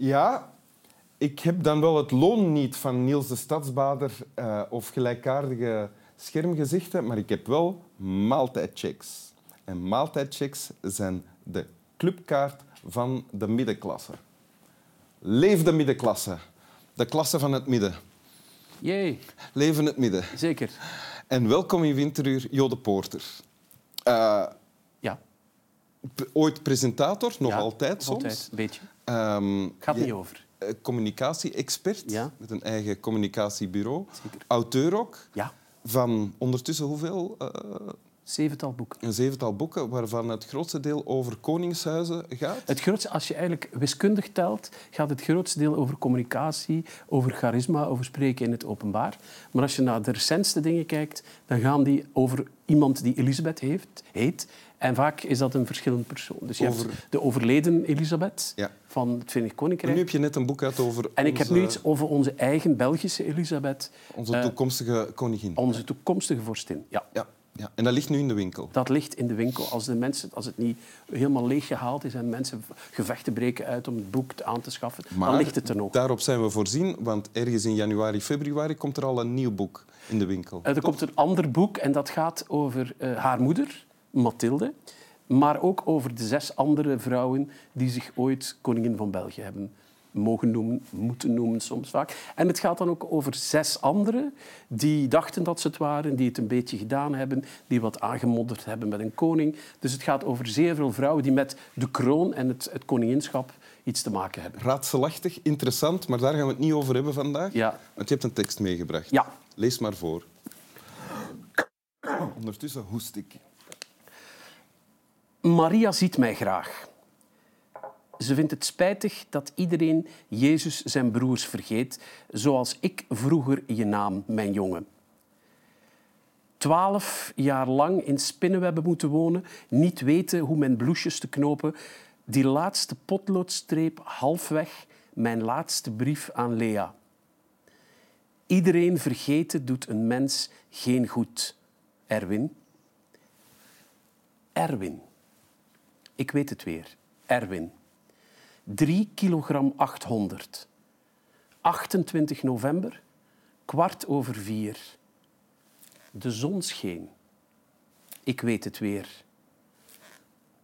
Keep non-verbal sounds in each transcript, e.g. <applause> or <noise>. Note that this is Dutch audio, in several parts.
Ja, ik heb dan wel het loon niet van Niels de Stadsbader uh, of gelijkaardige schermgezichten, maar ik heb wel maaltijdchecks. En maaltijdchecks zijn de clubkaart van de middenklasse. Leef de middenklasse. De klasse van het midden. Jee. Leven het midden. Zeker. En welkom in Winteruur, Jode Poorter. Uh, ja. Ooit presentator, nog ja, altijd soms. Altijd, een beetje. Um, Gaat niet over. Eh, communicatie-expert ja. met een eigen communicatiebureau. Zeker. Auteur ook. Ja. Van ondertussen hoeveel? Uh, zevental boeken. Een zevental boeken, waarvan het grootste deel over koningshuizen gaat? Het grootste, als je eigenlijk wiskundig telt, gaat het grootste deel over communicatie, over charisma, over spreken in het openbaar. Maar als je naar de recentste dingen kijkt, dan gaan die over iemand die Elisabeth heeft, heet. En vaak is dat een verschillend persoon. Dus je over... hebt de overleden Elisabeth ja. van het Verenigd Koninkrijk. En nu heb je net een boek uit over En ik heb nu iets over onze eigen Belgische Elisabeth. Onze toekomstige uh, koningin. Onze toekomstige vorstin, ja. ja. Ja, en dat ligt nu in de winkel? Dat ligt in de winkel. Als, de mensen, als het niet helemaal leeg gehaald is en mensen gevechten breken uit om het boek aan te schaffen, maar dan ligt het er nog. daarop zijn we voorzien, want ergens in januari, februari komt er al een nieuw boek in de winkel. Er komt een ander boek en dat gaat over uh, haar moeder, Mathilde, maar ook over de zes andere vrouwen die zich ooit koningin van België hebben mogen noemen, moeten noemen soms vaak. En het gaat dan ook over zes anderen die dachten dat ze het waren, die het een beetje gedaan hebben, die wat aangemodderd hebben met een koning. Dus het gaat over zeer veel vrouwen die met de kroon en het, het koninginschap iets te maken hebben. Raadselachtig, interessant, maar daar gaan we het niet over hebben vandaag. Ja. Want je hebt een tekst meegebracht. Ja. Lees maar voor. Ondertussen hoest ik. Maria ziet mij graag. Ze vindt het spijtig dat iedereen Jezus zijn broers vergeet, zoals ik vroeger je naam, mijn jongen. Twaalf jaar lang in spinnenwebben moeten wonen, niet weten hoe mijn bloesjes te knopen, die laatste potloodstreep halfweg, mijn laatste brief aan Lea. Iedereen vergeten doet een mens geen goed. Erwin. Erwin. Ik weet het weer. Erwin. 3 kilogram 800. 28 november, kwart over vier. De zon scheen. Ik weet het weer.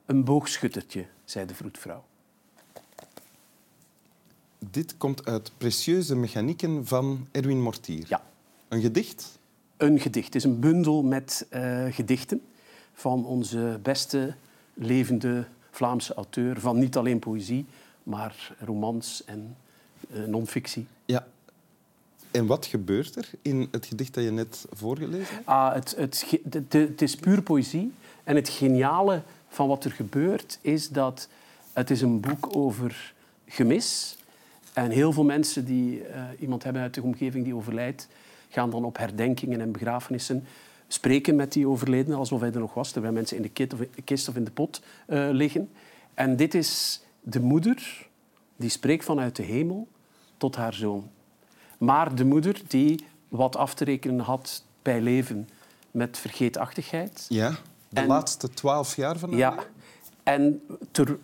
Een boogschuttertje, zei de vroedvrouw. Dit komt uit Precieuze Mechanieken van Erwin Mortier. Ja. Een gedicht? Een gedicht. Het is een bundel met uh, gedichten van onze beste levende Vlaamse auteur. Van niet alleen poëzie, maar romans en uh, non-fictie. Ja. En wat gebeurt er in het gedicht dat je net voorgelezen hebt? Ah, het, het, het, het is puur poëzie. En het geniale van wat er gebeurt is dat het is een boek over gemis. En heel veel mensen die uh, iemand hebben uit de omgeving die overlijdt, gaan dan op herdenkingen en begrafenissen spreken met die overledene alsof hij er nog was, terwijl mensen in de kist of in de, kist of in de pot uh, liggen. En dit is de moeder die spreekt vanuit de hemel tot haar zoon. Maar de moeder die wat af te rekenen had bij leven met vergeetachtigheid. Ja, de en, laatste twaalf jaar van haar Ja, en ter,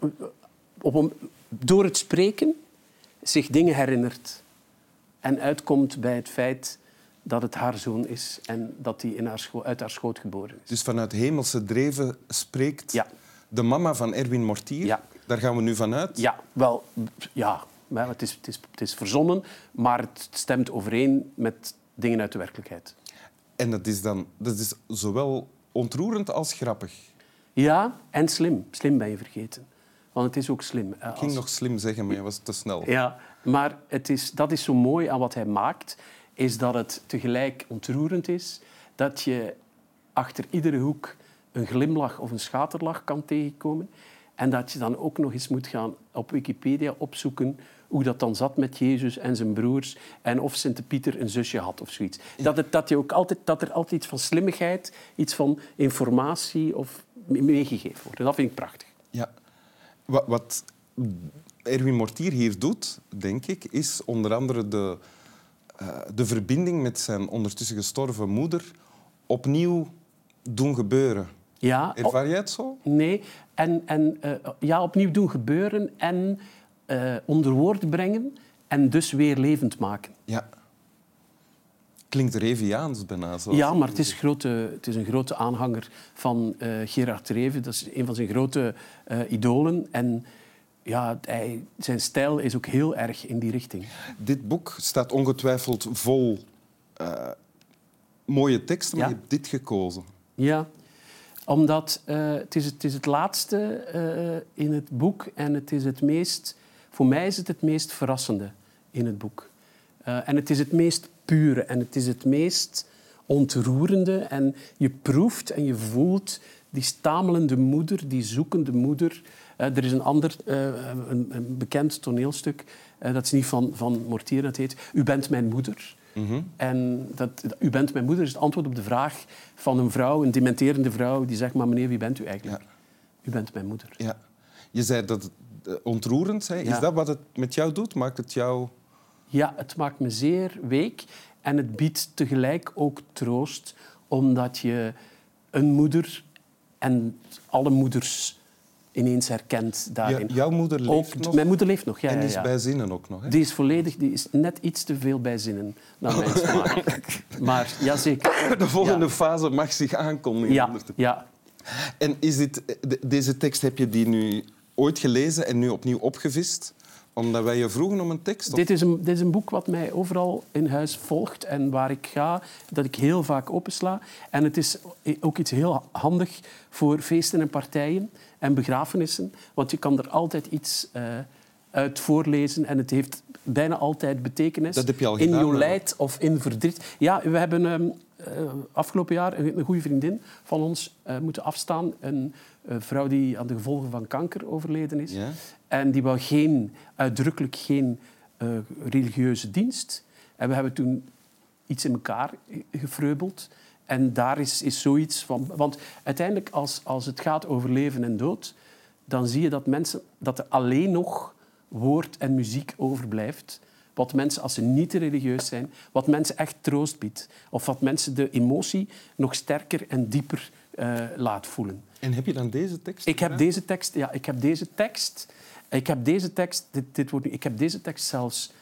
op, door het spreken zich dingen herinnert. En uitkomt bij het feit dat het haar zoon is en dat hij in haar uit haar schoot geboren is. Dus vanuit hemelse dreven spreekt ja. de mama van Erwin Mortier. Ja. Daar gaan we nu vanuit? Ja, wel, ja. Het is, het, is, het is verzonnen, maar het stemt overeen met dingen uit de werkelijkheid. En dat is dan dat is zowel ontroerend als grappig? Ja, en slim. Slim ben je vergeten. Want het is ook slim. Ik ging als... nog slim zeggen, maar je was te snel. Ja, maar het is, dat is zo mooi aan wat hij maakt, is dat het tegelijk ontroerend is, dat je achter iedere hoek een glimlach of een schaterlach kan tegenkomen. En dat je dan ook nog eens moet gaan op Wikipedia opzoeken hoe dat dan zat met Jezus en zijn broers en of Sint-Pieter een zusje had of zoiets. Dat, het, dat, je ook altijd, dat er altijd iets van slimmigheid, iets van informatie of meegegeven wordt. En dat vind ik prachtig. Ja. Wat, wat Erwin Mortier hier doet, denk ik, is onder andere de, de verbinding met zijn ondertussen gestorven moeder opnieuw doen gebeuren. Ja, Ervaar jij het zo? Nee. En, en uh, ja, opnieuw doen gebeuren en eh, onder woorden brengen en dus weer levend maken. Ja. Klinkt Reviaans bijna. Zoals Ja, maar het is, grote, het is een grote aanhanger van eh, Gerard Reven. Dat is een van zijn grote eh, idolen. En ja, hij, zijn stijl is ook heel erg in die richting. Dit boek staat ongetwijfeld vol eh, mooie teksten, maar Ja. je hebt dit gekozen. Ja, omdat eh, het, is, het is het laatste eh, in het boek en het is het meest, voor mij is het het meest verrassende in het boek. En het is het meest pure en het is het meest ontroerende. En je proeft en je voelt die stamelende moeder, die zoekende moeder. Eh, er is een ander eh, een, een bekend toneelstuk, eh, dat is niet van, van Mortier, dat heet U bent mijn moeder. En dat, u bent mijn moeder is het antwoord op de vraag van een vrouw, een dementerende vrouw, die zegt, maar meneer, wie bent u eigenlijk? Ja. U bent mijn moeder. Ja. Je zei dat het ontroerend. Ja. Is dat wat het met jou doet? Maakt het jou... Ja, het maakt me zeer week en het biedt tegelijk ook troost, omdat je een moeder en alle moeders ineens herkent Ja, daarin. jouw moeder leeft ook, nog Mijn moeder leeft nog, ja. en ja, is ja. bij zinnen ook nog. Hè? Die is volledig, die is net iets te veel bij zinnen, naar mijn <laughs> smaak. maar ja, zeker. De volgende Ja. fase mag zich aankondigen. Ja, ja, En is dit, de- deze tekst, heb je die nu ooit gelezen en nu opnieuw opgevist? Omdat wij je vroegen om een tekst? of- Dit is, een, dit is een boek wat mij overal in huis volgt en waar ik ga, dat ik heel vaak opensla. En het is ook iets heel handig voor feesten en partijen en begrafenissen, want je kan er altijd iets eh, uit voorlezen en het heeft bijna altijd betekenis. Dat heb je al in gedaan, leid of in verdriet. Ja, we hebben ehm, eh, afgelopen jaar een, een goede vriendin van ons eh, moeten afstaan. Een vrouw die aan de gevolgen van kanker overleden is. Ja? En die wou geen, uitdrukkelijk geen eh, religieuze dienst. En we hebben toen iets in elkaar gefreubeld. En daar is, is zoiets van... Want uiteindelijk, als, als het gaat over leven en dood, dan zie je dat, mensen, dat er alleen nog woord en muziek overblijft. Wat mensen, als ze niet religieus zijn, wat mensen echt troost biedt. Of wat mensen de emotie nog sterker en dieper eh, laat voelen. En heb je dan deze tekst? Ik heb deze tekst, ja, ik heb deze tekst, ik heb deze tekst, dit, dit wordt, ik heb deze tekst zelfs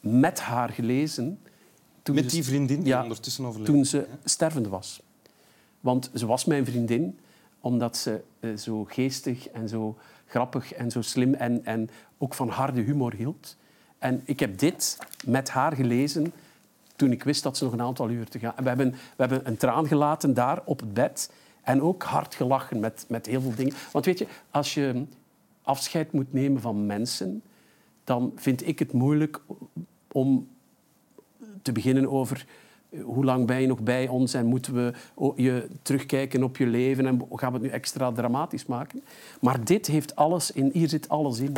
met haar gelezen. Toen Met die vriendin die ja, ondertussen overleden Toen ze stervende was. Want ze was mijn vriendin, omdat ze eh, zo geestig en zo grappig en zo slim en, en ook van harde humor hield. En ik heb dit met haar gelezen toen ik wist dat ze nog een aantal uur te gaan. En we hebben, we hebben een traan gelaten daar op het bed en ook hard gelachen met, met heel veel dingen. Want weet je, als je afscheid moet nemen van mensen, dan vind ik het moeilijk om te beginnen over eh, hoe lang ben je nog bij ons en moeten we je terugkijken op je leven en gaan we het nu extra dramatisch maken. Maar dit heeft alles in, hier zit alles in.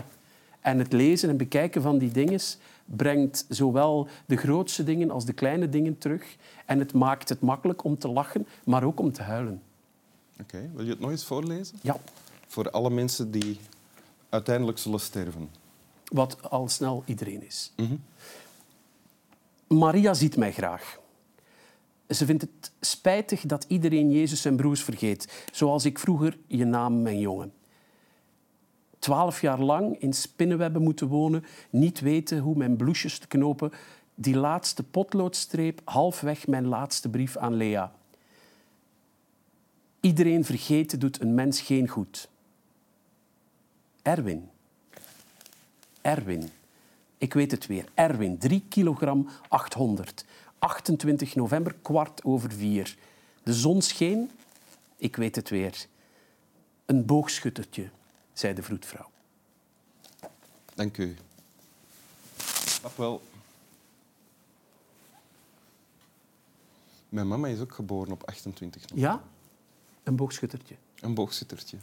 En het lezen en bekijken van die dingen brengt zowel de grootste dingen als de kleine dingen terug. En het maakt het makkelijk om te lachen, maar ook om te huilen. Oké, wil je het nog eens voorlezen? Ja, Voor alle mensen die uiteindelijk zullen sterven. wat al snel iedereen is. Mhm. Maria ziet mij graag. Ze vindt het spijtig dat iedereen Jezus en broers vergeet, zoals ik vroeger je naam, mijn jongen. Twaalf jaar lang in spinnenwebben moeten wonen, niet weten hoe mijn bloesjes te knopen, die laatste potloodstreep, halfweg mijn laatste brief aan Lea. Iedereen vergeten doet een mens geen goed. Erwin. Erwin. Ik weet het weer. Erwin, 3 kilogram 800. 28 november, kwart over vier. De zon scheen. Ik weet het weer. Een boogschuttertje, zei de vroedvrouw. Dank u. Snap wel. Mijn mama is ook geboren op 28 november. Ja? Een boogschuttertje. Een boogschuttertje.